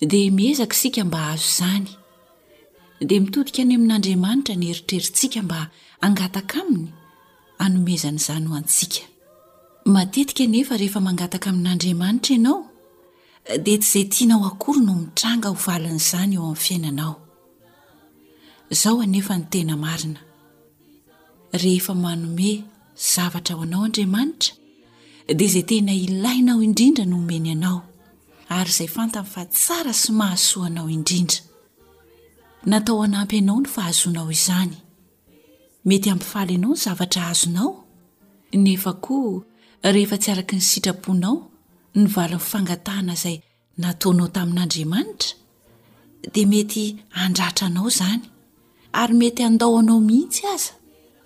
dia miezaka isika mba hahazo izany. Dia mitodika any amin'Andriamanitra ny eritreritsika mba hangataka Aminy hanomezany izany ho antsika. Matetika anefa rehefa mangataka amin'Andriamanitra ianao dia tsy izay tianao akory no mitranga ho valin'izany eo amin'ny fiainanao. Izao anefa ny tena marina, rehefa manome zavatra ho anao Andriamanitra dia izay tena ilainao indrindra no omeny anao ary izay fantany fa tsara sy mahasoa anao indrindra. Natao hanampy anao ny fahazoanao izany. Mety hampifaly anao ny zavatra azonao nefa koa rehefa tsy araka ny sitraponao ny valin'ny fangatahana izay nataonao tamin'Andriamanitra, dia mety handratra anao izany, ary mety handao anao mihitsy aza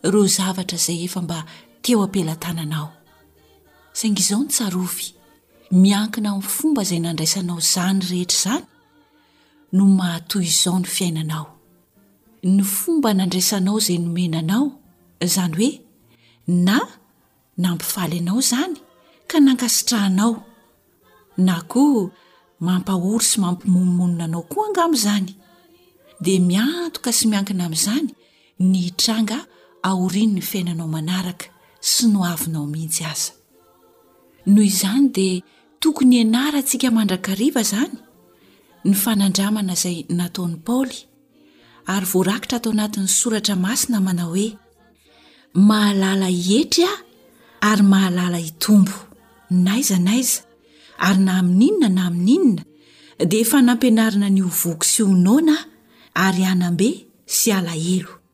ireo zavatra izay efa mba teo am-pelatananao. Saingy izao no tsarovy, miankina amin'ny fomba izay nandraisanao izany rehetra izany no mahatoy izao ny fiainanao. Ny fomba nandraisanao izay nomena anao, izany hoe na nampifaly anao izany ka nankasitrahanao, na koa mampahory sy mampimonomonona anao koa angamba izany, dia miantoka sy miankina amin'izany ny hitranga aorian'ny fiainanao manaraka sy ny hoavinao mihitsy aza. Noho izany dia tokony hianarantsika mandrakariva izany ny fanandramana izay nataon'i Paoly, ary voarakitra ato anatin'ny soratra masina manao hoe mahalala hietry aho ary mahalala hitombo naiza naiza ary na amin'inona na amin'inona dia efa nampianarina ny ho voky sy ho noana ary hanambe sy alahelo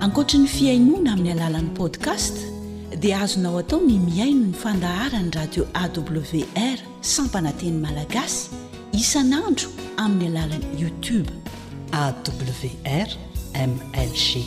Ankoatry ny fihainoana amin'ny alalan'ny podcast dia azonao atao ny mihaino ny fandaharan'ny radio AWR sampana teny malagasy isan'andro amin'ny alalan'ny youtube. AWR MLG.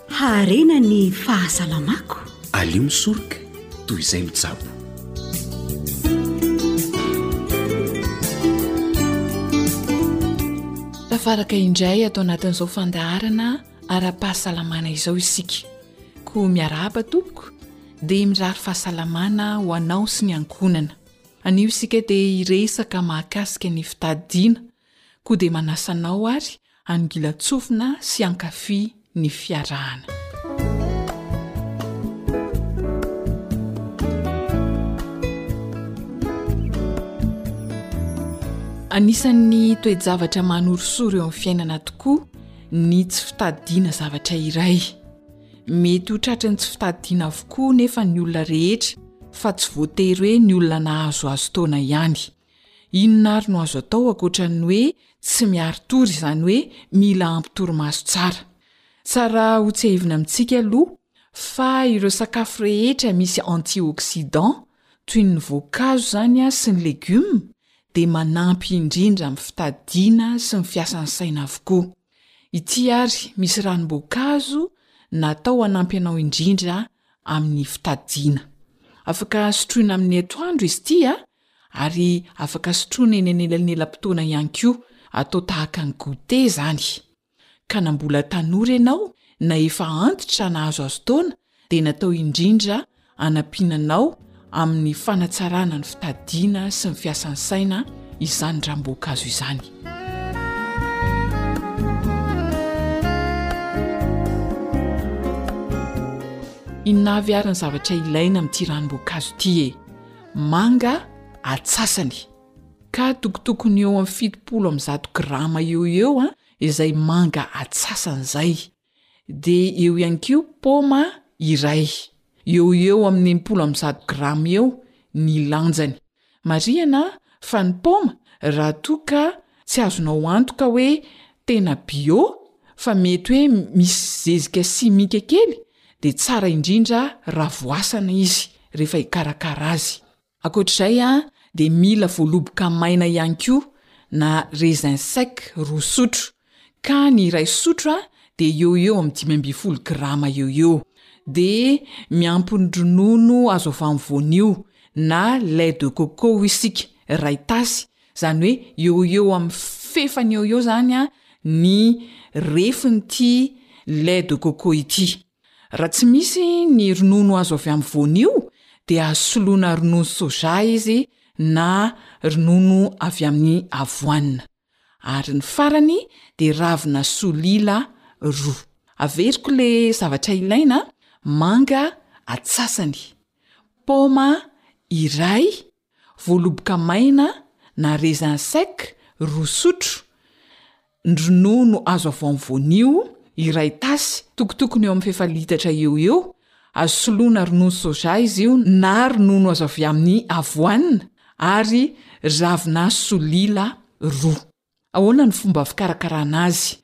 Haharena ny fahasalamako. Aleo misoroka toy izay mitsabo. Tafaraka indray ato anatin'izao fandaharana ara-pahasalamana izao isika. Koa miarahaba tompoko dia mirary fahasalamana ho anao sy ny ankohonana. Anio isika dia hiresaka mahakasika ny fitadidiana Koa dia manasa anao ary hangilan-tsofina sy hankafy ny fiarahana. Anisan'ny toe-javatra manorisory eo amin'ny fiainana tokoa ny tsy fitadidiana zavatra iray. Mety ho tratry ny tsy fitadidiana avokoa nefa ny olona rehetra fa tsy voatery hoe ny olona nahazoazo taona ihany. Inona ary no azo atao ankoatran'ny hoe tsy miari-tory, izany hoe mila ampy torimaso tsara. Tsara hotsiahivina amintsika aloha fa ireo sakafo rehetra misy antioxydant, toy ny voankazo izany sy ny legioma, dia manampy indrindra amin'ny fitadidiana sy ny fiasan'ny saina avokoa. Ity ary misy ranom-boankazo natao hanampy anao indrindra amin'ny fitadidiana. Afaka sotroina amin'ny atoandro izy ity Ary afaka sotroina eny anelanelam-potoana ihany koa, atao tahaka ny goûter izany. Ka na mbola tanora ianao na efa antitra nahazoazo taona dia natao indrindra hanampiana anao amin'ny fanatsarana ny fitadidiana sy ny fiasan'ny saina izany ranom-boankazo izany. Inona avy ary ny zavatra ilaina amin'ity ranom-boankazo ity e? manga atsasany ka tokotokony eo amin'ny fitopolo amby zato grama eo ho eo izay manga atsasany izay, dia eo ihany koa paoma iray, eo ho eo amin'ny enimpolo amby zato grama eo ny lanjany. Marihana fa ny paoma raha toa ka tsy azonao antoka hoe tena bio fa mety hoe misy zezika simika kely dia tsara indrindra raha voasana izy rehefa hikarakara azy. Ankoatra izay dia mila voaloboka maina ihany koa na raisin sec roa sotro ka ny iray sotro dia eo eo amin'ny dimy ambin'ny folo grama eo eo dia miampy ny ronono azo avy amin'ny voanio na lait de coco isika iray tasy Izany hoe eo ho eo amin'ny fefany eo ho eo izany ny refin'ity lait de coco ity. Raha tsy misy ny ronono azo avy amin'ny voanio dia azo soloina ronono soja izy na ronono avy amin'ny avoine. Ary ny farany dia ravina solila roa. Averiko ilay zavatra ilaina, manga atsasany, paoma iray, Voaloboka maina na raisin sec roa sotro, ny ronono azo avy ao amin'ny voanio iray tasy, tokotokony eo amin'ny fefa-litatra eo ho eo, azo soloina ronono soja izy io na ronono azo avy amin'ny avoine, ary ravinà solila roa. Ahoana ny fomba fikarakarana azy?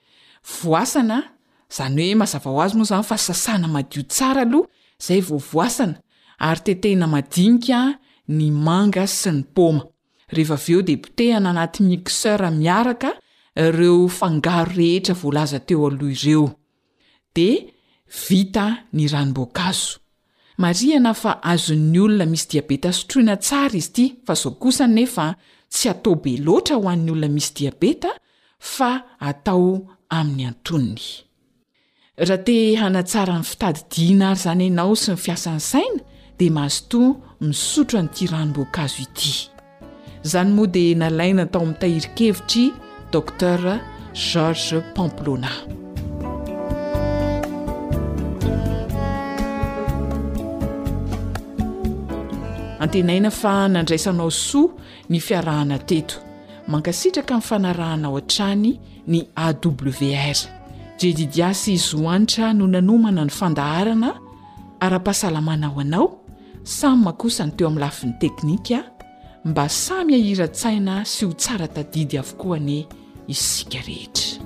Voasana, izany hoe mazava ho azy moa izany fa sasana madio tsara aloha izay vao voasana ary tetehina madinika ny manga sy ny paoma. Rehefa avy eo dia potehana anaty mixeur miaraka ireo fangaro rehetra voalaza teo aloha ireo. dia vita ny ranom-boankazo. Marihana fa azon'ny olona misy diabeta sotroina tsara izy ity fa izao kosa anefa tsy atao be loatra ho an'ny olona misy diabeta fa atao amin'ny antonony. Raha te hanatsara ny fitadidiana ary izany ianao sy ny fiasan'ny saina dia mazotoa misotro an'ity ranom-boankazo ity. Izany moa dia nalaina tao amin'ny tahirin-kevitr'i Docteur Georges Pamplona. Antenaina fa nandraisanao soa ny fiarahana teto. Mankasitraka ny fanarahanao hatrany ny AWR. Jedidiah sy Zohanitra no nanomana ny fandaharana. Ara-pahasalamana ho anao. Samma kosa ny teo amin'ny lafiny teknika, mba samy hahiran-tsaina sy ho tsara tadidy avokoa anie isika rehetra.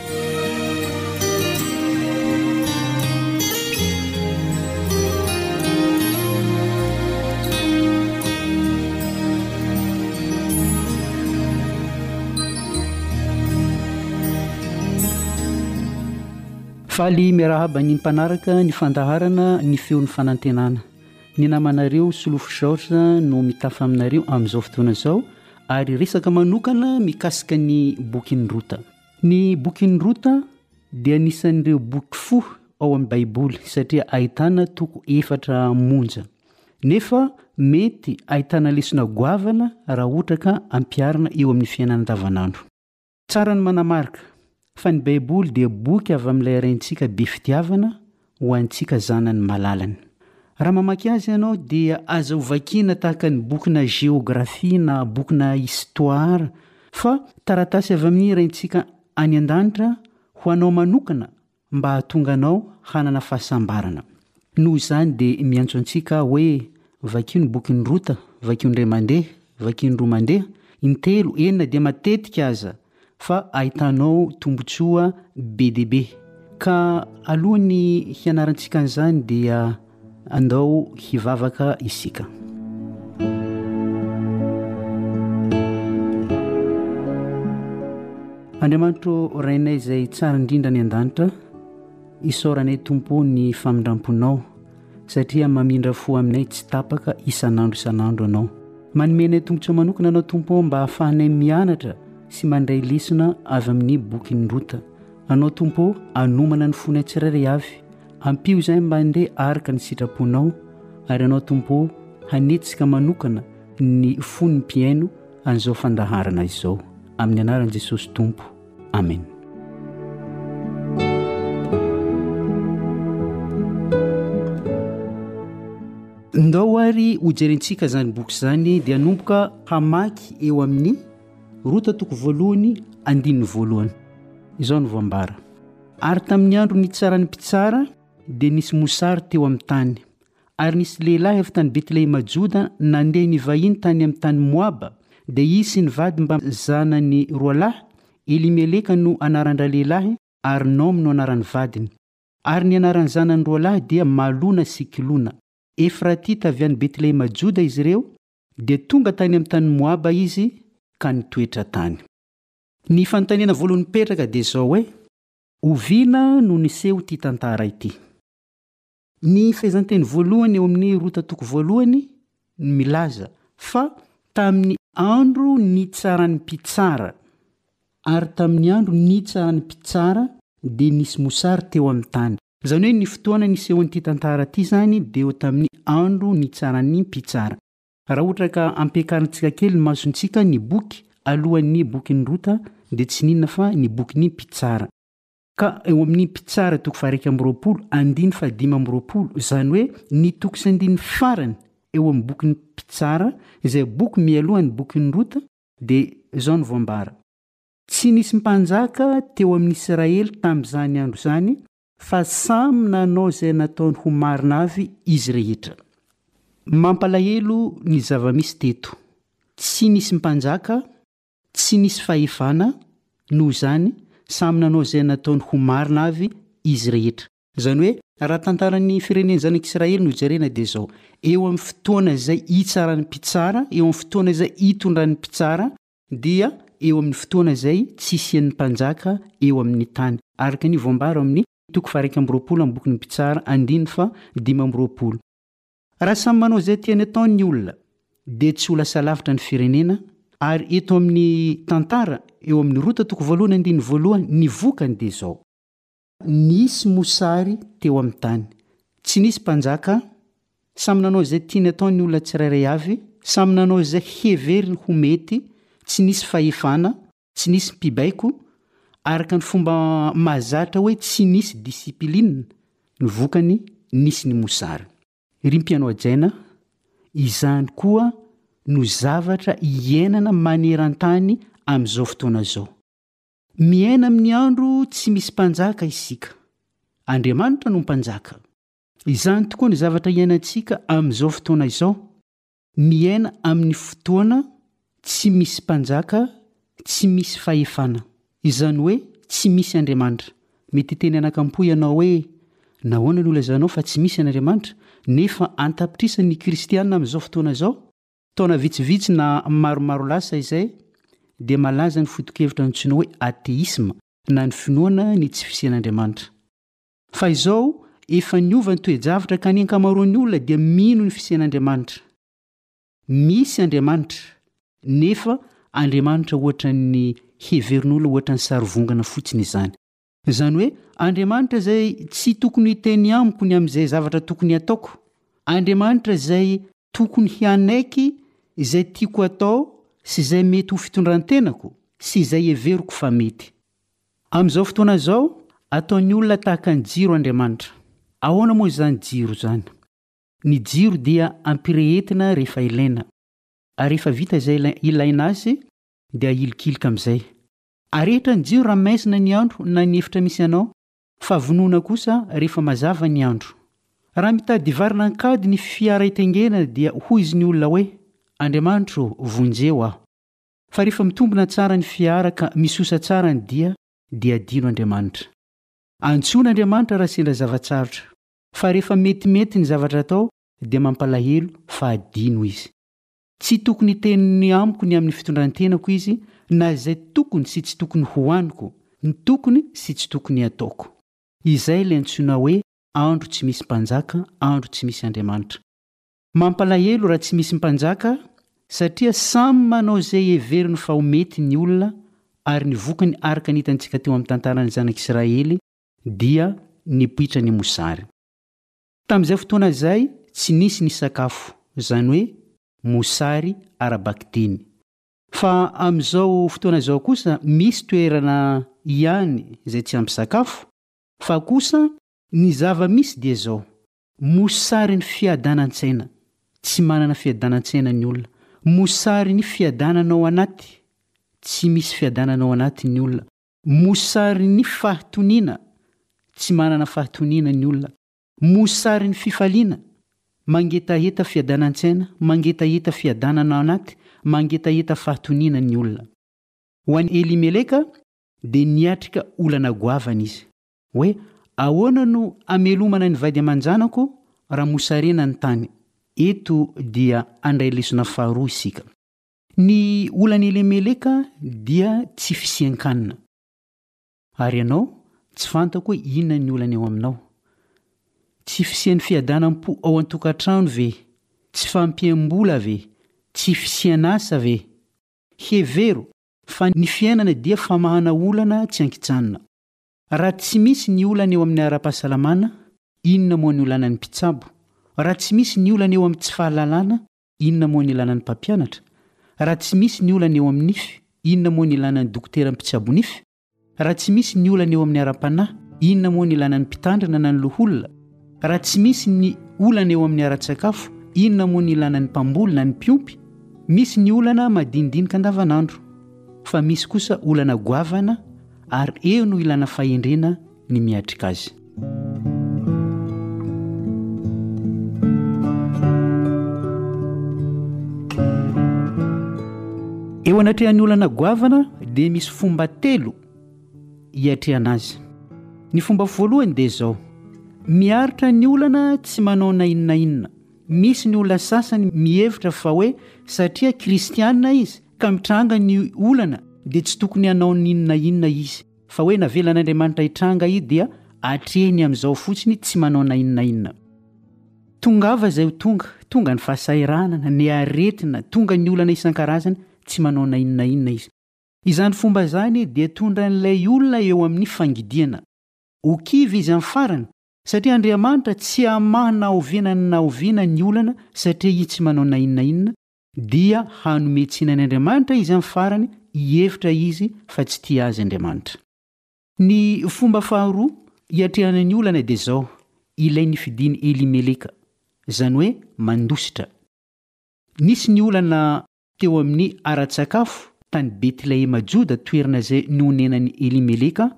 Faly miarahaba ny mpanaraka ny fandaharana ny feon'ny fanantenana. Ny namanareo Solofo Georges no mitafa aminareo amin'izao fotoana izao ary resaka manokana mikasika ny bokin'i Rota. Ny bokin'i Rota dia anisan'ireo boky fo ao amin'ny Baiboly satria ahitana toko efatra monja. Nefa mety ahitana lesona goavana raha ohatra ka ampiharina eo amin'ny fiainana andavanandro. Tsara ny manamarika fa ny Baiboly dia boky avy amin'Ilay Rentsika be fitiavana ho antsika zanany malalany. Raha mamaky azy ianao dia aza ho vakiana tahaka ny bokina géographie na bokina histoire fa taratasy avy amin'ny Raintsika any an-danitra ho anao manokana mba hahatonga anao hanana fahasambarana. Noho izany dia miantso antsika aho hoe vakio ny bokin'i Rota, vakio indray mandeha, vakio indroa mandeha, intelo, enina dia matetika aza fa ahitanao tombontsoa be dia be. Ka alohan'ny hianarantsika an'izany dia andao hivavaka isika. Andriamanitro Rainay izay tsara indrindra any an-danitra, isaoranay Tompo ny famindram-ponao. satria mamindra fo aminay tsy tapaka isan'andro isan'andro Ianao. Manome anay tongotra manokana Ianao Tompo ô mba hahafahanay mianatra sy mandray lesona avy amin'ny bokin'ny Rota. Anao Tompo ô, anomana ny fonay tsirairay avy. Ampio izahay mba handeha araka ny sitraponao, ary Ianao Tompo ô, hanetsika manokana ny fon'ny mpihaino an'izao fandaharana izao. Amin'ny anaran'i Jesosy Tompo. Amena. Ndao ary hojerentsika izany boky izany dia hanomboka hamaky eo amin'ny rota toko voalohany andininy voalohany. Izao no voambara. Ary tamin'ny andro nitsaran'ny mpitsara dia nisy mosary teo amin'ny tany. Ary nisy lehilahy avy tany Betlehema Joda nandeha nivahiny tany amin'ny tany Moaba, dia izy sy ny vady mba zanany roa lahy, Elimeleka no anaran-dralehilahy ary Naomy no anaran'ny vadiny. Ary ny anaran'ny zanany roa lahy dia Malona sy Kilona. Efratita avy any Betlehema Joda izy ireo, dia tonga tany amin'ny tany Moaba izy ka nitoetra tany. Ny fanontaniana voalohany mipetraka dia izao hoe, Oviana no niseho ity tantara ity? Ny fehezanteny voalohany ao amin'ny rota toko voalohany no milaza fa tamin'ny andro nitsaran'ny mpitsara, ary tamin'ny andro nitsaran'ny mpitsara dia nisy mosary teo amin'ny tany. Izany hoe ny fotoana nisehoan'ity tantara ity izany dia eo tamin'ny andro nitsaran'ny mpitsara. Raha ohatra ka ampiakarintsika kely ny masontsika ny boky alohan'ny bokin'ny rota dia tsy inona fa ny bokin'ny mpitsara. Ka eo amin'ny mpitsara toko faha-iraika amby roapolo, andiny fahadimy amby roapolo, izany hoe ny toko sy andininy farany eo amin'ny bokin'ny mpitsara, izay boky mialoha ny bokin'i Rota, dia izao no voambara, Tsy nisy mpanjaka teo amin'ny Isiraely tamin'izany andro izany, fa samy nanao izay nataony ho marina avy izy rehetra. Mampalahelo ny zava-misy teto. Tsy nisy mpanjaka Tsy nisy fahefana, noho izany, samy nanao izay nataony ho marina avy izy rehetra. Izany hoe, raha tantaran'ny firenen'ny zanak'Israely no jerena dia izao, eo amin'ny fotoana izay hitsaran'ny mpitsara, eo amin'ny fotoana izay hitondran'ny mpitsara, dia eo amin'ny fotoana izay tsy hisian'ny mpanjaka eo amin'ny tany, araka ny voambara ao amin'ny toko faha-iraika amby roapolo amin'ny bokin'ny Mpitsara, andininy faha-dimy amby roapolo. Raha samy manao izay tiany atao ny olona dia tsy ho lasa lavitra ny firenena ary eto amin'ny tantara eo amin'ny rota toko voalohany andininy voalohany ny vokany dia izao. Nisy mosary teo amin'ny tany. Tsy nisy mpanjaka, samy nanao izay tiany atao ny olona tsirairay avy, samy nanao izay heveriny ho mety, tsy nisy fahefana, Tsy nisy mpibaiko, araka ny fomba mahazatra hoe tsy nisy disipilinina, ny vokany nisy ny mosary. Ry mpianao hajaina, izany koa no zavatra iainana maneran-tany amin'izao fotoana izao. Miaina amin'ny andro tsy misy mpanjaka isika. Andriamanitra no mpanjaka. Izany tokoa ny zavatra iainantsika amin'izao fotoana izao. Miaina amin'ny fotoana tsy misy mpanjaka, tsy misy fahefana. Izany hoe tsy misy Andriamanitra. Mety hiteny anakam-po ianao hoe, Nahoana no ilazainao fa tsy misy an'Andriamanitra, nefa an-tapitrisany ny kristiana amin'izao fotoana izao? Taona vitsivitsy na maromaro lasa izay, dia malaza ny foto-kevitra antsoina hoe ateisma, na ny finoana ny tsy fisian'Andriamanitra. Fa izao, efa niova ny toe-javatra ka ny ankamaroan'ny olona dia mino ny fisian'Andriamanitra. Misy Andriamanitra, nefa Andriamanitra hoatran'ny heverin'olona hoatran'ny sarivongana fotsiny izany. Izany hoe, Andriamanitra izay tsy tokony hiteny amiko ny amin'izay zavatra tokony hataoko. Andriamanitra izay tokony hanaiky izay tiako hatao sy izay mety ho fitondran-tenako sy izay heveriko fa mety. Amin'izao fotoana izao, ataon'ny olona tahaka ny jiro Andriamanitra. Ahoana moa izany jiro izany? Ny jiro dia ampirehetina rehefa ilaina, ary rehefa vita izay ilaina azy dia ahilikilika amin'izay. Arehitra ny jiro raha maizina ny andro na ny efitra misy anao, fa vonoina kosa rehefa mazava ny andro. Raha mitady hivarina an-kady ny fiara itaingena dia hoy izy ny olona hoe, Andriamanitro ô, vonjeo aho. Fa rehefa mitombina tsara ny fiara ka misosa tsara ny dia dia adino Andriamanitra. Antsoina Andriamanitra raha sendra zava-tsarotra. Fa rehefa metimety ny zavatra atao dia mampalahelo fa adino Izy. Tsy tokony hitenony amiko ny amin'ny fitondran-tenako Izy na izay tokony sy tsy tokony ho aniko, ny tokony sy tsy tokony hataoko. Izay ilay antsoina hoe andro tsy misy mpanjaka, andro tsy misy Andriamanitra. Mampalahelo raha tsy misy mpanjaka satria samy manao izay heveriny fa ho mety ny olona ary ny vokany araka ny hitantsika teo amin'ny tantaran'ny zanak'Israely dia nipoitra ny mosary. Tamin'izay fotoana izay tsy nisy ny sakafo, izany hoe mosary ara-bakiteny. Fa amin'izao fotoana izao kosa misy toerana ihany izay tsy ampy sakafo, fa kosa ny zava-misy dia izao, Mosarin'ny fiadanan-tsaina, tsy manana fiadanan-tsaina ny olona. Mosarin'ny fiadanana ao anaty, tsy misy fiadanana ao anaty ny olona. Mosarin'ny fahatoniana, tsy manana fahatoniana ny olona. Mosarin'ny fifaliana, mangetaheta fiadanan-tsaina, mangetaheta fiadanana ao anaty, mangetaheta fahatoniana ny olona. Ho an'i Elimeleka, dia niatrika olana goavana izy. Hoe ahoana no amelomana ny vady aman-janako raha mosarena ny tany? Eto dia handray lesona faharoa isika. Ny olan'i Elimeleka dia tsy fisian-kanina. Ary ianao, tsy fantako hoe inona ny olana eo aminao. Tsy fisian'ny fiadanam-po ao an-tokantrano ve? Tsy fahampiam-bola ve? Tsy fisian'asa ve? Hevero fa ny fiainana dia famahana olana tsy an-kijanona. Raha tsy misy ny olana eo amin'ny ara-pahasalamana, inona moa ny olanan'ny mpitsabo? Raha tsy misy ny olana eo amin'ny tsy fahalalana, inona moa ny ilanan'ny mpampianatra? Raha tsy misy ny olana eo amin'ny nify, inona moa ny ilanan'ny dokotera mpitsabo nify? Raha tsy misy ny olana eo amin'ny ara-panahy, inona moa ny ilanan'ny mpitandrina na ny loholona? Raha tsy misy ny olana eo amin'ny ara-tsakafo, inona moa ny ilanan'ny mpamboly na ny mpiompy? Misy ny olana madinidinika andavanandro, fa misy kosa olana goavana Ary eo no ilana fahendrena ny miatrika azy. Eo anatrehan'ny olana goavana dia misy fomba telo hiatrehana azy. Ny fomba voalohany dia izao, miaritra ny olana tsy manao na inona inona. Misy ny olona sasany mihevitra fa hoe satria kristiana izy ka mitranga ny olana dia tsy tokony hanao ny inona na inona izy, fa hoe navelan'Andriamanitra hitranga i dia hatreny amin'izao fotsiny tsy manao na inona na inona. Tongava izay ho tonga, tonga ny fahasahiranana, ny aretina, tonga ny olana isan-karazany, tsy manao na inona na inona izy. Izany fomba izany dia tondran'ilay olona eo amin'ny fangidiana. Ho kivy izy amin'ny farany Satria Andriamanitra tsy hamaha na oviana na oviana ny olana satria Izy tsy manao na inona na inona, dia hanome tsiny any Andriamanitra izy amin'ny farany, hihevitra izy fa tsy tia azy Andriamanitra. Ny fomba faharoa hiatrehana ny olana dia izao, ilay nifidin'i Elimeleka, izany hoe mandositra. Nisy ny olana teo amin'ny ara-tsakafo tany Betlehema Joda toerana izay nonenan'i Elimeleka,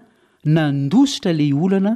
nandositra ilay olana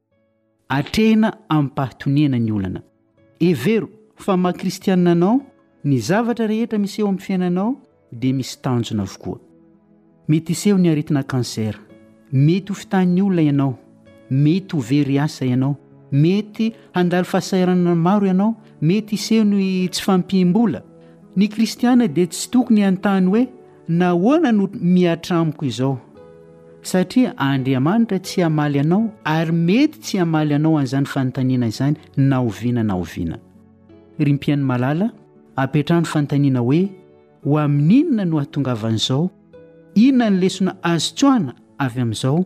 Atrehina amim-pahatoniana ny olana. Hevero fa maha kristiana anao, ny zavatra rehetra miseho amin'ny fiainanao dia misy tanjona avokoa. Mety hiseho ny aretina cancer, mety ho fitahin'ny olona ianao, mety ho very asa ianao, mety handalo fahasahiranana maro ianao, mety hiseho ny tsy fahampiam-bola. Ny kristiana dia tsy tokony hanontany hoe Nahoana no mihatra amiko izao? Satria Andriamanitra tsy hamaly anao ary mety tsy hamaly anao an'izany fanontaniana izany na oviana na oviana. Ry mpihaino malala, apetraho ny fanontaniana hoe, Ho amin'inona no ahatongavan'izao? Inona ny lesona azo tsoahina avy amin'izao?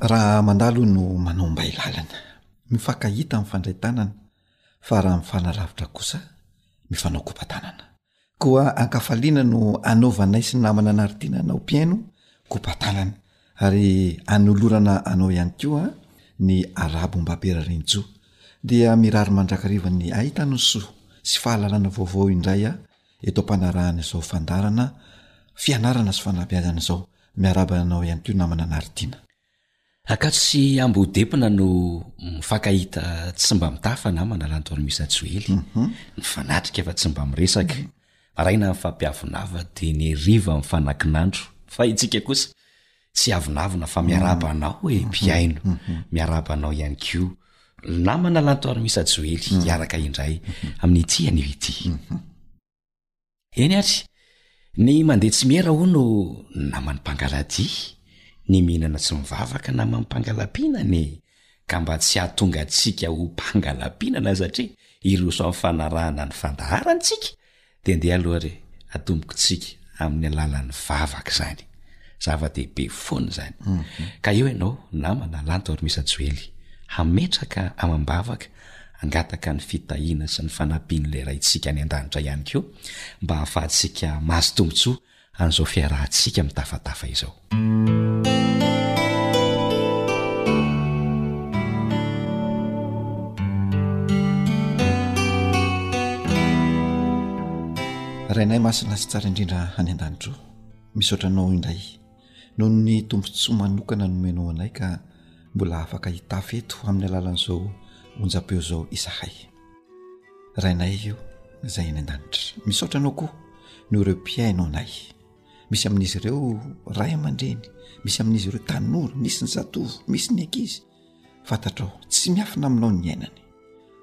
Raha mandalo no manao mbay lalana, mifankahita mifandray tanana fa raha mifanalavitra kosa mifanao kopatanana. Koa ankafaliana no anaovanay sy ny namana anaritiana anao mpihaino kopatanana. Ary anolorana anao ihany koa ny Arabo Mbappé Rarenjo. Dia mirary mandrakariva ny hahita ny soa sy fahalalana vaovao indray aho eto am-panarahana izao fandaharana fianarana sy fanabeazana izao. Miarahaba anao ihany koa namana Naritina. Ankatso sy Ambodepona no mifankahita tsy mba mitafa namana Randormisa Joely. Mifanatrika fa tsy mba miresaka. Maraina nifampiavonava dia ny hariva nifanakin'andro fa itsika kosa tsy avonavona fa miarahaba anao e mpihaino miarahaba anao ihany koa namana lantoarimisa joely hiaraka indray amin'ity anio ity eny ary ny mandeha tsy miera ho no namany mpangaladia ny mihinana tsy mivavaka namany mpangalapinany ka mba tsy hahatonga antsika ho mpangala-pihinana satria hiroso amin'ny fanarahana ny fandaharantsika, dia ndeha aloha re, atomboky tsiky amin'ny alalan'ny vavaka izany. Zava-dehibe foana izany. Ka eo ianao, namana Lanto ary Misajoely, hametraka amam-bavaka, hangataka ny fitahiana sy ny fanampian'ilay Raintsika any An-danitra ihany koa, mba hahafahantsika mahazo tombontsoa an'izao fiarahantsika mitafatafa izao. Rainay masina sy tsara indrindra any an-danitro, misaotra anao indray noho ny tombontsoa manokana nomenao anay ka mbola afaka hitafy eto amin'ny alalan'izao onjam-peo izao izahay. rainay io zay any an-danitra misaotra anao koa no ireo mpihaino anay misy amin'izy ireo ray aman-dreny misy amin'izy ireo tanora misy ny zatovo misy ny ankizy fantatrao tsy miafina aminao ny ainany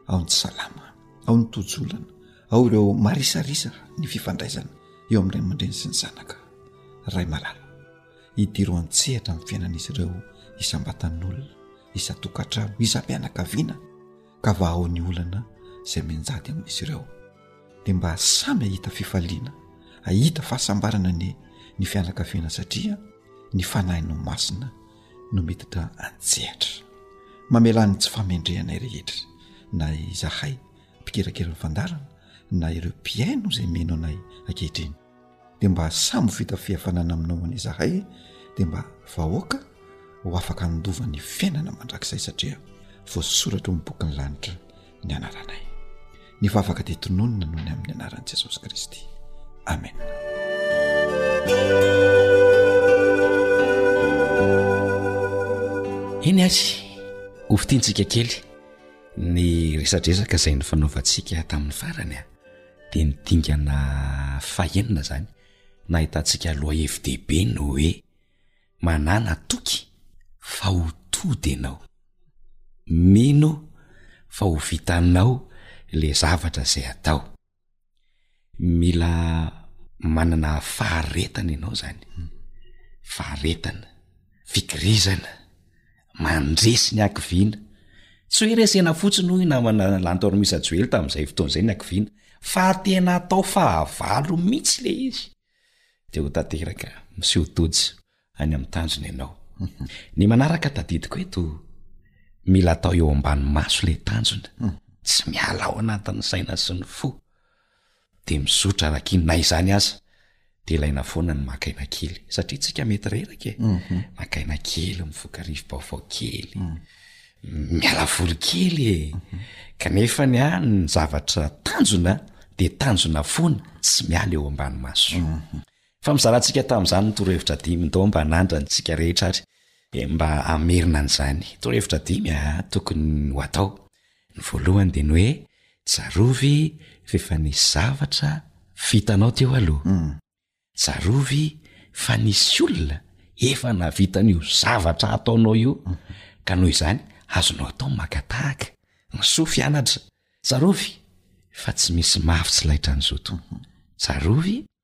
ao ny salama ao ny tojolana ao ireo marisarisa ny fifandraisana eo amin'nray aman-dreny sy ny zanaka ray malala hidiro an-tsehatra amin'ny fiainan'izy ireo isambatan'olona isatokantrano isampianakaviana ka vahao ny olana izay mianjady amin'izy ireo dia mba samy hahita fifaliana, hahita fahasambarana anie ny fianakaviana satria ny Fanahinao Masina no miditra an-tsehatra. Mamelà ny tsy fahamendrehanay rehetra, na izahay mpikirakira ny fandaharana na ireo mpihaino izay mino anay ankehitriny. dia mba samy vita fihavanana aminao anie zahay dia mba vahoaka ho afaka handova ny fiainana mandrakizay satria voasoratra ao amin'ny bokin'ny lanitra ny anaranay ny vavaka dia tononina noho ny amin'ny anaran'i jesosy kristy amen eny azy ho fitiantsika kely ny resadresaka izay ny fanaovantsika tamin'ny farany a dia ny dingana fahenina izany no ahitantsika lohahevi-dehibe ny hoe, Manàna toky fa ho tody ianao. Mino fa ho vitanao ilay zavatra izay atao. Mila manana faharetana ianao izany, faharetana, fikirizana. mandresy ny hakiviana. Tsy hoe resena fotsiny hoy namana Lantormisa Joely tamin'izay fotoana izay ny hakiviana fa tena atao fahavalo mihitsy ilay izy. Dia ho tanteraka, miseho Tojo any amin'ny tanjona ianao. Ny manaraka tadidiko eto, mila atao eo ambany maso ilay tanjona, tsy miala ao anatin'ny saina sy ny fo. dia mizotra na ki na izany aza dia ilaina foana ny maka aina kely satria tsika mety reraka e mhm. maka aina kely mivoka rivo-baovao kely mhm. miala voly kely e mhm. kanefa ny a ny zavatra tanjona dia tanjona foana tsy miala eo ambany maso fa mizarantsika tamin'izany nytorohevitra dimy do mba nandra ntsika rehetra ary mba amerina an'izany torohevitra dimy a ah, tokony ho atao Ny voalohany dia ny hoe tsarovy f'efa nisy zavatra vitanao teo aloha. Tsarovy fa nisy olona efa nahavita an'io zavatra ataonao io ka noho izany azonao atao ny maka tahaka. Misoa fianatra. Tsarovy fa tsy misy mafy tsy laitran'ny zoto. Tsarovy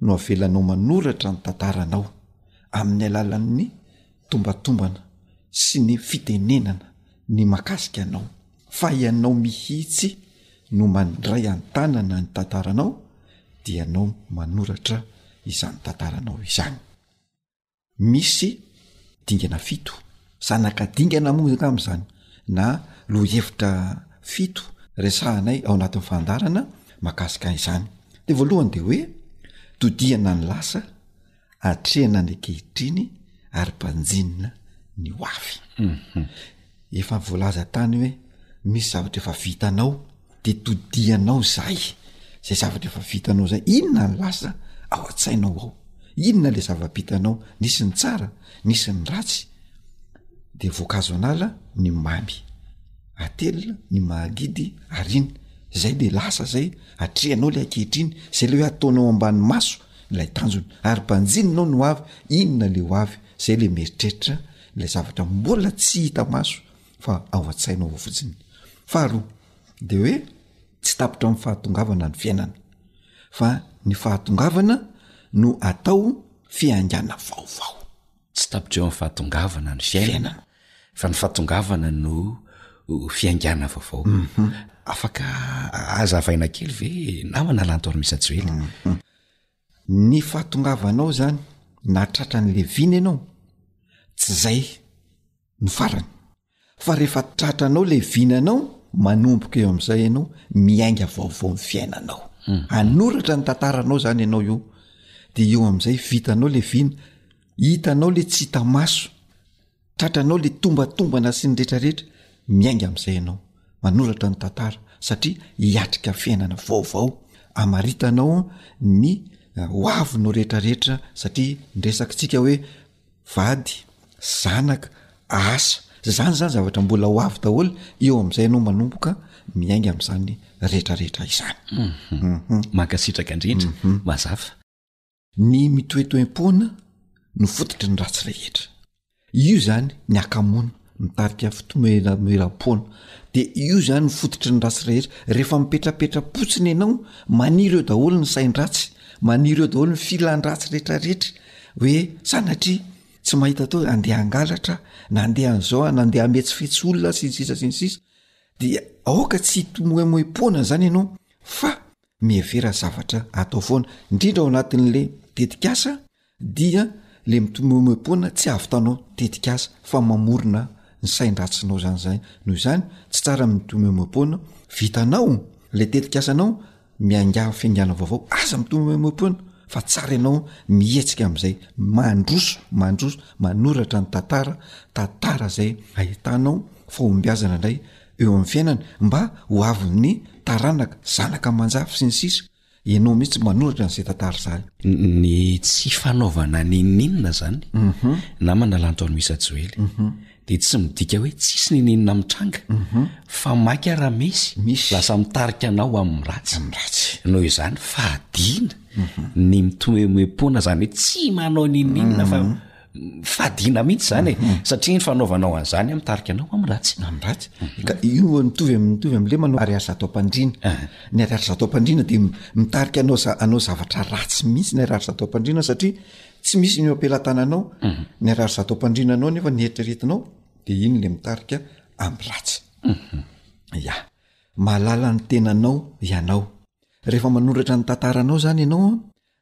no avelanao manoratra ny tantaranao amin'ny alalan'ny tombatombana sy ny fitenenana ny mahakasika anao, fa ianao mihitsy no mandray an-tanana ny tantaranao, dia ianao manoratra izany tantaranao izany. misy dingana fito zanaka dingana moa zaka am'zany na lohihevitra fito resahanay ao anatin'ny fandarana makasika izany de voalohany de hoe todihana ny lasa atrehana ny akehitriny ary mpanjinina ny ho avy Efa voalaza tany hoe misy zavatra efa vitanao de todianao zay zay zavatra efa vitanao zay, inona ny lasa ao an-tsainao ao, inona le zava-bitanao, nisy ny tsara, nisy ny ratsy, de voankazo an'ala ny mamy, atelina ny mahadidy ary iny, zay le lasa zay, atrehanao le ankehitriny, zay le hoe ataonao ambany maso ilay tanjona ary banjininao ny ho avy, inona le ho avy, zay le mieritreritra ilay zavatra mbola tsy hita maso fa ao an-tsaina ao fotsiny faharoa de hoe tsy tapitra amin'ny fahatongavana ny fiainana fa ny fahatongavana no atao fiaingana vaovao tsy tapitra eo amin'ny fahatongavana ny fiainana fa ny fahatongavana no fiaingana vaovao mhm. afaka aza avaina kely ve namana lantoary misajoely mhm. Ny fahatongavanao zany na tratran'ny leviana ianao tsy zay no farany fa rehefa tratranao leviana anao manomboka eo am'zay ianao miainga vaovao ny fiainanao hanoratra ny tantaranao zany ianao io de eo am'zay vitanao leviana hitanao le tsy hita maso Tratranao le tombatombana sy ny retraretra miainga amzay ianao manoratra ny tantara satria hiatrika fiainana vaovao amaritanao ny hoavinao retraretra satria niresak tsika hoe vady zanaka asa zany zany zavatra mbola ho avy daholo eo amzay ianao manomboka miainga amzany retraretra izany mhm. mhm. mankasitraka indrindra mhm. mazafa Ny mitoetoem-poana no fototry ny ratsy rehetra. Io izany ny hakamoana, mitarika fitomelamelam-poana. Dia io izany no fototry ny ratsy rehetra. Rehefa mipetrapetra-potsiny ianao, maniry eo daholo ny sain-dratsy, maniry eo daholo ny filan-dratsy rehetrarehetra, hoe sanatria tsy mahita atao hoe andeha hangalatra, na andeha an'izao, na andeha hametsifetsy olona, sy ny sisa sy ny sisa. Dia aoka tsy hitomoemoem-poana izany ianao, fa Mihevera zavatra atao foana, indrindra ao anatin'le tetikasa dia le mitomoemoem-poana tsy ahavitanao tetikasa fa mamorona ny sain-dratsinao zany zay. Noho izany tsy tsara ny mitomoemoem-poana, vitanao le tetikasanao miangavy fiangana vaovao aza mitomoemoem-poana fa tsara ianao mihetsika am'zay, mandroso mandroso manoratra ny tantara, tantara zay ahitanao fahombiazana ndray eo amin'ny fiainany mba ho avin'ny taranaka, zanaka aman-jafy sy ny sisa Ianao mihitsy manoratra an'izay tantara izany. Ny tsy fanaovana n'inon'inona izany na manalanto an'i Misa Joely dia tsy midika hoe tsisy n'inon'inona mitranga fa maika raha misy lasa mitarika anao amin'ny ratsy. Noho izany fadiana ny mitomoemoem-poana izany hoe tsy manao n'inon'inona fa. fadiana mihitsy izany e mhm. satria ny fanaovanao an'izany a mitarika anao ami'ny ratsy ami'ny ratsy ka io mitovy am mitovy am'le manao ariary zato ampandriana ah. ny ariary zato ampandriana de mitarika anao za anao zavatra ratsy mihitsy ny ariary zato ampandriana satria tsy misy ny oampelatananao mhm. ny ariary zato ampandriana anao nefa ny heritreretinao de iny le mitarika ami'ny ratsy mhm. ya mahalala ny tenanao ianao rehefa manoratra ny tantaranao zany ianao a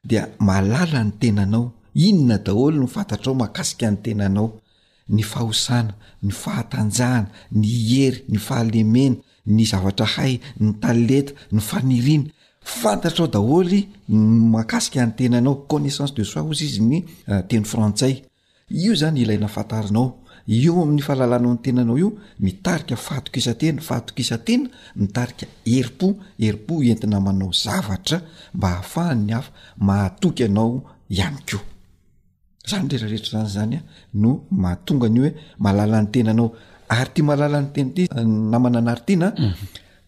dia mahalala ny tenanao, inona daholo no fantatrao mahakasika ny tenanao, ny fahosana, ny fahatanjahana, ny hery, ny fahalemena, ny zavatra hay, ny talenta, ny faniriana, fantatrao daholo ny mahakasika ny tenanao, connaissance de soi hozy izy ny teny frantsay, Io izany ilaina fantarinao. Eo amin'ny fahalalanao ny tenanao io, mitarika fahatokisantena, fahatokisantena mitarika herim-po, herim-po entina manao zavatra mba hahafahan'ny hafa mahatoky anao ihany koa. Izany rehetra rehetra izany izany an, no mahatonga ny hoe mahalala ny tenanao. Ary ity mahalala ny tena ity, namana anaritiana an,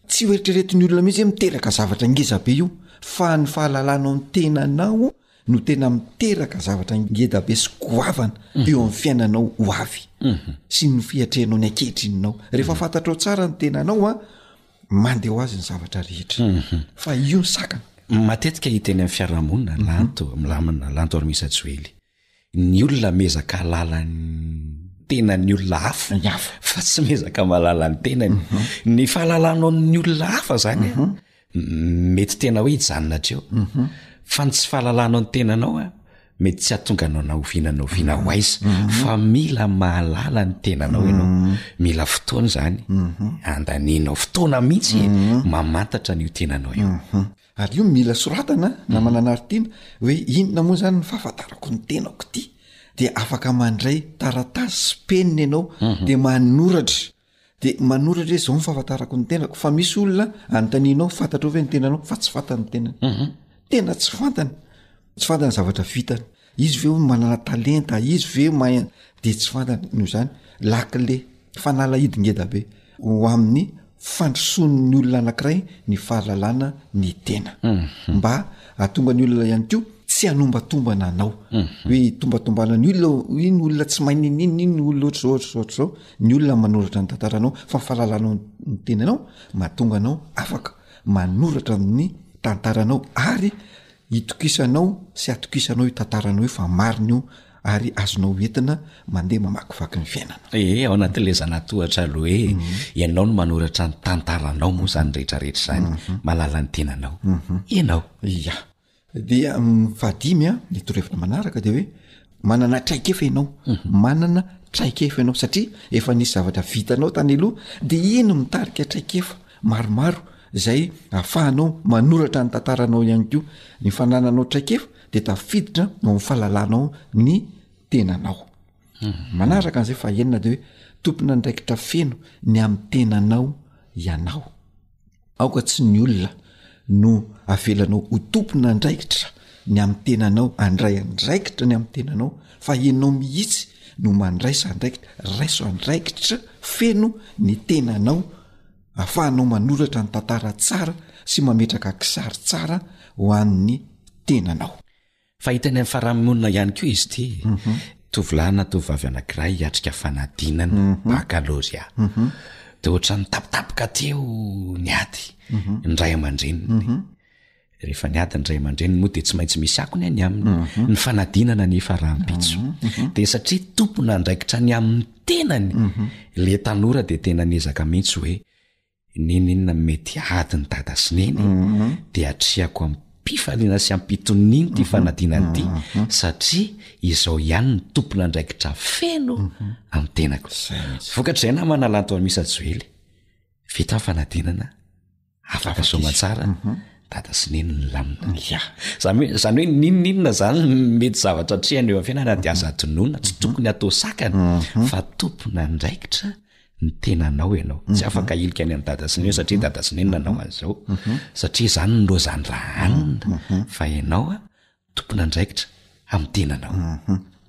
tsy ho eritreretin'ny olona mihitsy hoe miteraka zavatra ngeza be io, fa ny fahalalanao ny tenanao no tena miteraka zavatra ngeda be sy goavana eo amin'ny fiainanao ho avy sy ny fiatrehanao ny ankehidrininao rehefa fantatrao tsara ny tenanao a mandeha ho azy ny zavatra rehetra mhm. fa io ny sakana matetika hiteny amin'ny fiarahamonina lanto milamina lanto armisa joely Ny olona miezaka halala ny tenan'ny olona hafa Ny hafa. fa tsy miezaka mahalala ny tenany. Ny fahalalanao ny olona hafa zany a, mety tena hoe hijanona hatreo. Fa ny tsy fahalalanao ny tenanao a, mety tsy hahatonga anao na oviana na oviana ho aiza. Fa mila mahalala ny tenanao ianao. Mila fotoana izany. Andanianao fotoana mihitsy mamantatra an'io tenanao io. Ary io mila soratana na mananaritiana hoe inona moa zany ny fahafantarako ny tenako ity dia afaka mandray taratasy sy penina ianao dia manoratra de manoratra hoe zao ny fahafantarako ny tenako fa misy olona anontanianao fantatrao ve ny tenanao fa tsy fantany ny tenany tena tsy fantany tsy fantany zavatra vitany izy ve ho manana talenta izy ve ma de tsy fantany noho zany lakile fanala hidingeda be ho amin'ny fandrosoan'ny olona anakiray ny fahalalana ny tena mhm. mba atonga ny olona ihany ko tsy anombatombana anao mhm. hoe tombatombana ny olona iny olona tsy main ininna iny olona ohatra zao ohatra zaohatra zao ny olona manoratra ny tantaranao fa fahalalanao ny tena anao mahatonga anao afaka manoratra amin'ny tantaranao ary Itokisanao sy atokisanao io tantaranao io fa marina io ary azonao hoentina mandeha mamakivaky ny fiainana. Ee, ao anatin'ilay zanatohatra aloha hoe ianao no manoratra ny tantaranao moa izany rehetrarehetra izany, mahalala ny tenanao ianao. Ia. Dia ny fahadimy a, ny torohevitra manaraka dia hoe Manana traikefa ianao, manana traikefa ianao satria efa nisy zavatra vitanao tany aloha de iny mitarika traikefa maromaro zay afahanao manoratra ny tantaranao ihany koa. Ny fanananao traikefa de tafiditra ao amin'ny fahalalanao ny tenanao. Manaraka an'izay fahenina de hoe tompon'andraikitra feno ny amin'ny tenanao ianao. Aoka tsy ny olona no avelanao ho tompon'andraikitra ny amin'ny tenanao, andray andraikitra ny amin'ny tenanao fa ianao mihitsy no mandraisa andraikitra, raiso andraikitra feno ny tenanao afahanao manoratra ny tantara tsara sy mametraka kisary tsara ho an'ny tenanao. Fahita any amin'ny faran'ny-monina ihany koa izy ity. Tovolahy na tovovavy anankiray hiatrika fanadinana, bakalorea. Dia ohatran'ny nitapitapika teo ny ady ny ray aman-dreniny. Rehefa ny ady ny ray aman-dreniny moa dia tsy maintsy misy akony ny aminy. Ny fanadinana anefa rahampitso. Dia satria tompon'andraikitra ny amin'ny tenany ilay tanora dia tena niezaka mihitsy hoe N'inon'inona mety ady ny dada sy neny dia atrehako amim-pifaliana sy amim-pitoniana ity fanadinana ity satria izao ihany no tompon'andraikitra feno amin'ny tenako. Vokatr'izay namana lanto an'i Misa Joely. Vita ny fanadinana, afaka soamantsara, dada sy neny nilamina. Izany hoe izany hoe n'inon'inona izany mety zavatra atrehana eo amin'ny fiainana dia aza adinoina, tsy tokony atao sakana fa tompon'andraikitra ny tenanao ianao tsy mhm. afaka ilika any an dada sy neo satria dada sy neny nanao an'izao mhm. satria zany ny lozany raha anina mhm. fa ianao a tompona andraikitra ami'ny tenanao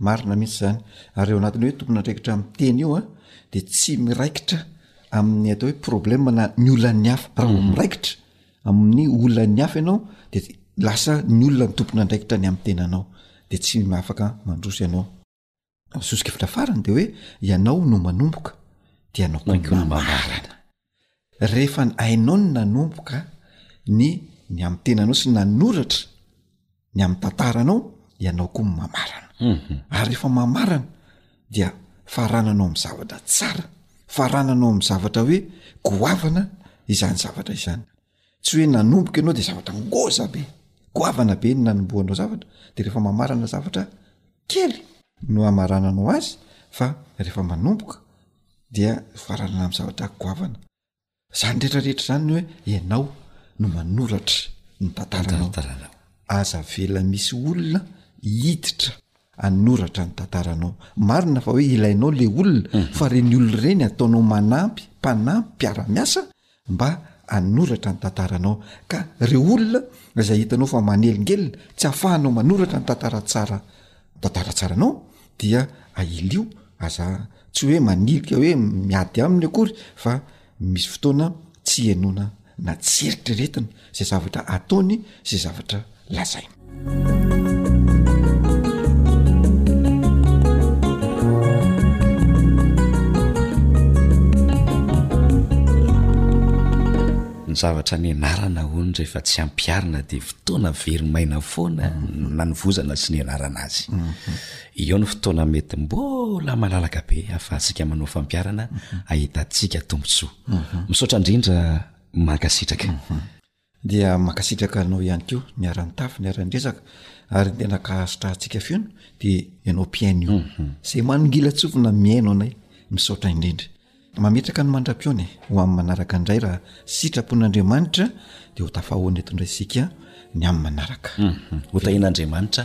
marina mihitsy zany ary eo anatiny hoe tompona andraikitra ami'ny tena io a de tsy miraikitra amin'ny atao hoe problema na ny olan'ny hafa raha no miraikitra amin'ny olan'ny hafa ianao de lasa ny olona ny tompona andraikitra ny ami'ny tenanao de tsy maafaka mandroso ianao ny soso-kevitra farany de hoe ianao no manomboka de ianao koa no mamarana rehefa hainao ny nanomboka ny ny amin'ny tenanao sy nanoratra ny amin'ny tantaranao ianao koa ny mamarana mhm. ary rehefa mamarana dia farananao amin'ny zavatra tsara farananao amin'ny zavatra hoe goavana izany zavatra izany tsy hoe nanomboka ianao de zavatra ngoza be goavana be ny nanombohanao zavatra de rehefa mamarana zavatra kely no amarananao azy fa rehefa manomboka dia faranana am zavatra goavana zany retraretra zany ny hoe ianao no manoratra ny tantaranao aza vela misy olona hiditra anoratra ny tantaranao marina fa hoe ilainao le olona fa reny olona ireny ataonao manampy mpanampy mpiara-miasa mba hanoratra ny tantaranao ka reo olona izay hitanao fa manelingelina tsy afahanao manoratra ny tantara tsara tantara tsara anao dia ailio aza tsy hoe manilika hoe miady aminy akory fa misy fotoana tsy enona na tsy eritreretina izay zavatra ataony sy zavatra lazainy ny zavatra ny anarana hoany rehefa tsy ampiarina dia fotoana verimaina foana nanovozana sy ny anarana azy mhm. eo ny fotoana mety mbola malalaka be afahantsika manao fampiarana mhm. ahitatsika tombontsoa mhm. misaotra indrindra mankasitraka. Dia mankasitraka anao ihany koa niara-nitafy niara-niresaka ary ny tena kahasitrahantsika feo dia ianao mpihaino io mhm. zay manongilatsofina mihaino anay misaotra indrindra mametraka ny mandra-piona e. ho amin'ny manaraka indray raha sitrapon'andriamanitra dia ho tafahoana eto indray isika ny amin'ny manaraka mhm. hotahin'andriamanitra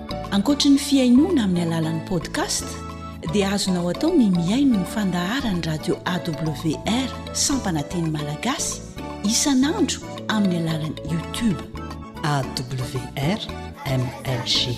Ankoatry ny fihainoana amin'ny alalan'ny podcast dia azonao atao ny mihaino ny fandaharan'ny radio AWR sampana teny malagasy isan'andro amin'ny alalan'ny YouTube. AWR MLG.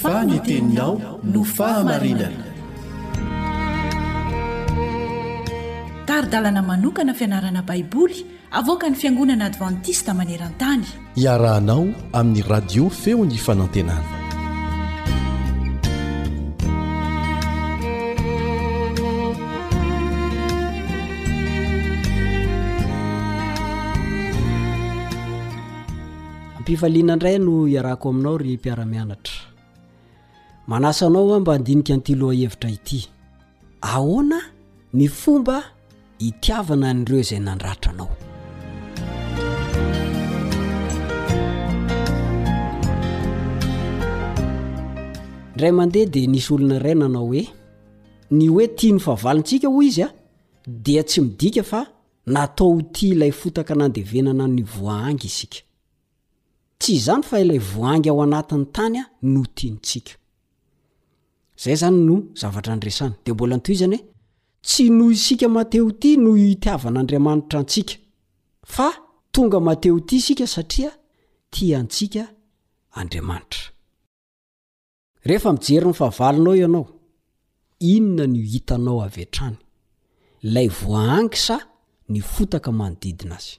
fa ny teninao no fahamarinana tari-dalana manokana fianarana baiboly avoaka ny fiangonana advantista maneran-tany Iarahanao amin'ny radio feo ny fanantenana. Ampifaliana indray no iarako aminao ry mpiara-mianatra. Manasa anao aho mba handinika an'ity lohahevitra ity. Ahoana ny fomba itiavana an'ireo izay nandratra anao? Indray mandeha dia nisy olona iray nanao hoe ny hoe tia ny fahavalontsika hoy izy a dia tsy midika fa natao ho tia ilay fotaka nandevenana ny voahangy isika. Tsy izany fa ilay voahangy ao anatin'ny tany no tiantsika. Zay zany no zavatra niresany. Dia mbola notohizany hoe, Tsy noho isika Mateo tia noho itiavan'Andriamanitra antsika, fa tonga Mateo tia isika satria tia antsika Andriamanitra. Rehefa mijery ny fahavalonao ianao, inona no hitanao avy hatrany? Ilay voahangy sa ny fotaka manodidina azy?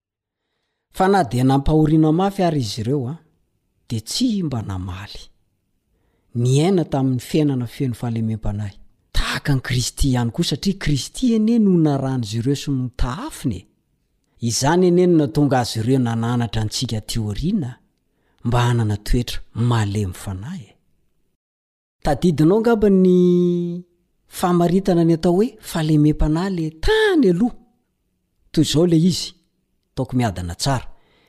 Fa na dia nampahoriana mafy àry izy ireo, dia tsy mba namaly. Niaina tamin'ny fiainana feno fahalemem-panahy. Tahaka an'i Kristy ihany koa, satria Kristy anie no naran'izy ireo sy notahafiny e! Izany anie no nahatonga azy ireo nananatra antsika aty aoriana mba hanana toetra malemy fanahy e! Tadidinao angamba ny famaritana ny atao hoe fahalemem-panahy le tany aloha. Toy izao ilay izy, Ataoko miadana tsara.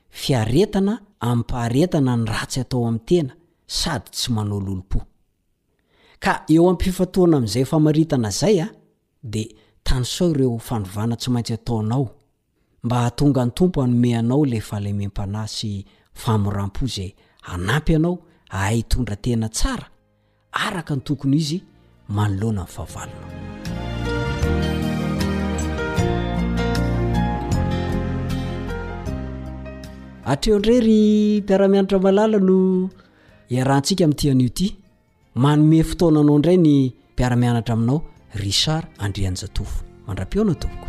Fiaretana amim-paharetana ny ratsy atao amin'ny tena sady tsy manao lolompo. Ka eo am-pifantohana amin'izay famaritana izay dia tanisao ireo fanovana tsy maintsy ataonao mba hahatonga ny Tompo hanome anao ilay fahalemem-panahy sy fahamoram-po izay hanampy anao hahay hitondra tena tsara araka ny tokony ho izy manoloana ny fahavalonao. Hatreo indray ry mpiara-mianatra malala no iarahantsika amin'ity anio ity. Manome fotoana anao indray ny mpiara-mianatra aminao Richard Andrianjatovo. Mandra-pihaona tompoko.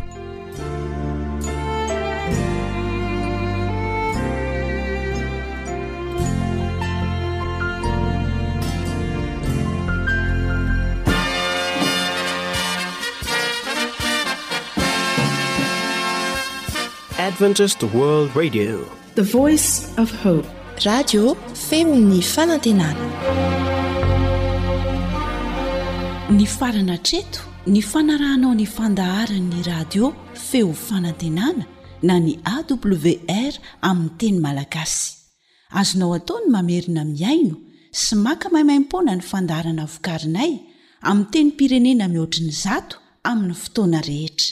Adventist World Radio The voice of hope. Radio feo ny fanantenana. Nifarana hatreto ny fanarahanao ny fandaharan'ny radio feo fanantenana na ny AWR amin'ny teny malagasy. Azonao atao ny mamerina mihaino sy maka maimaimpoana ny fandaharana vokarinay amin'ny tenim-pirenena mihoatry ny zato amin'ny fotoana rehetra.